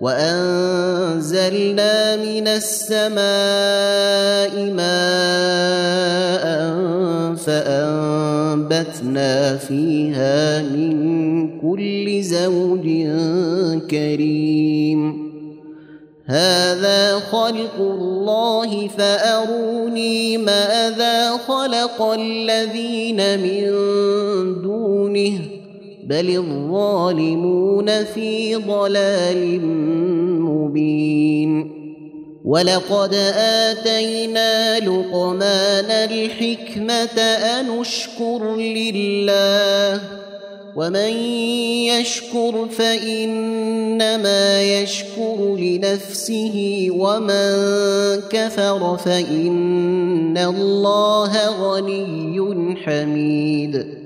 وأنزلنا من السماء ماء فأنبتنا فيها من كل زوج كريم. هذا خلق الله فأروني ماذا خلق الذين من دونه بل الظالمون في ضلال مبين ولقد اتينا لقمان الحكمه ان اشكر لله ومن يشكر فانما يشكر لنفسه ومن كفر فان الله غني حميد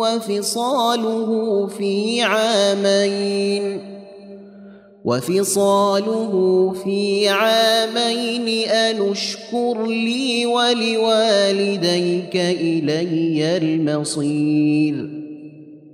وفصاله في عامين وفصاله في عامين أن اشكر لي ولوالديك إلي المصير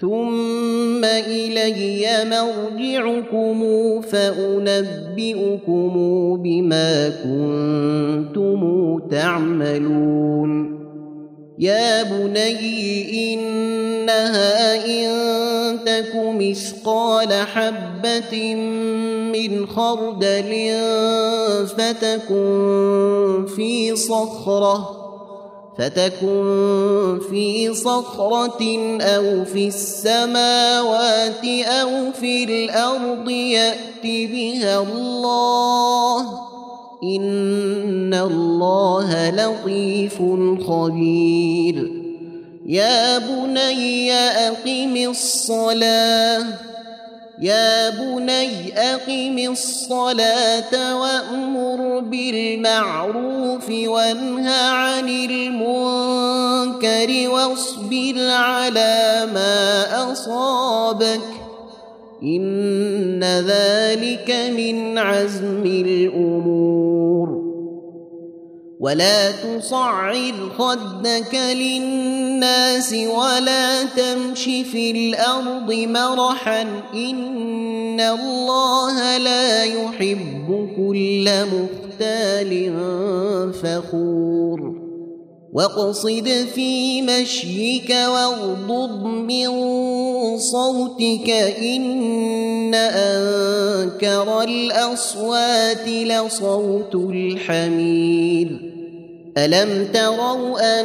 ثم إلي مرجعكم فأنبئكم بما كنتم تعملون. يا بني إنها إن تك مثقال حبة من خردل فتكن في صخرة فتكن في صخرة أو في السماوات أو في الأرض يأت بها الله. إن الله لطيف خبير. يا بني أقم الصلاة. يا بني أقم الصلاة وأمر بالمعروف وانه عن المنكر واصبر على ما أصابك إن ذلك من عزم الأمور. ولا تصعر خدك للناس ولا تمش في الأرض مرحا إن الله لا يحب كل مختال فخور. واقصد في مشيك واغضض من صوتك إن أنكر الأصوات لصوت الحمير. ألم تروا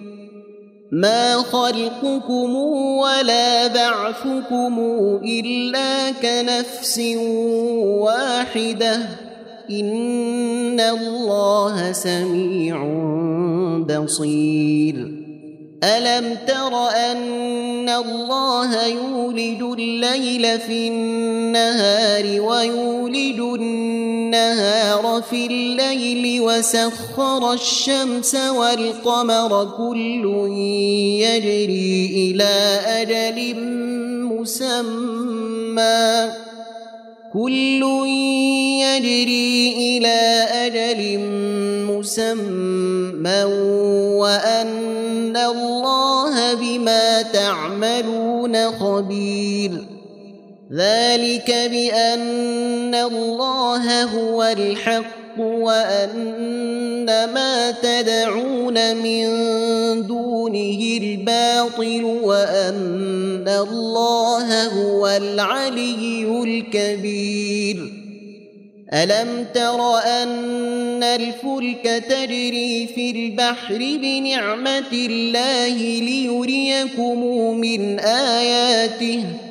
ما خلقكم ولا بعثكم الا كنفس واحدة ان الله سميع بصير ألم تر أن الله يولد الليل في النهار ويولد النهار في الليل وسخر الشمس والقمر كل يجري إلى أجل مسمى كل يجري إلى أجل مسمى وأن الله بما تعملون خبير. ذلك بأن الله هو الحق. وأن ما تدعون من دونه الباطل وأن الله هو العلي الكبير. ألم تر أن الفلك تجري في البحر بنعمة الله ليريكم من آياته؟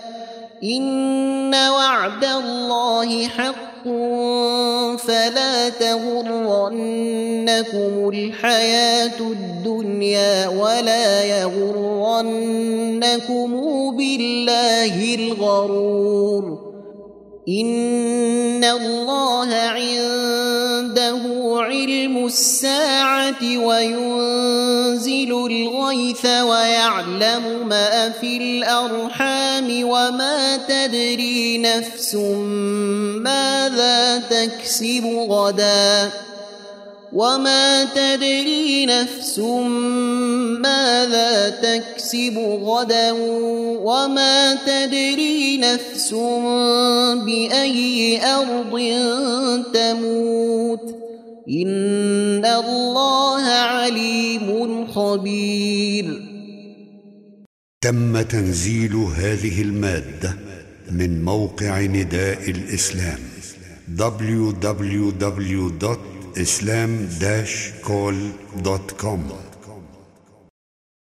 ان وعد الله حق فلا تغرنكم الحياة الدنيا ولا يغرنكم بالله الغرور ان الله عنده علم الساعة وينزل الغيث ويعلم ما في الارحام وما تدري نفس ماذا تكسب غدا وما تدري نفس ماذا تكسب غدا وما تدري نفس باي ارض تموت ان الله عليم خبير تم تنزيل هذه المادة من موقع نداء الإسلام islam-call.com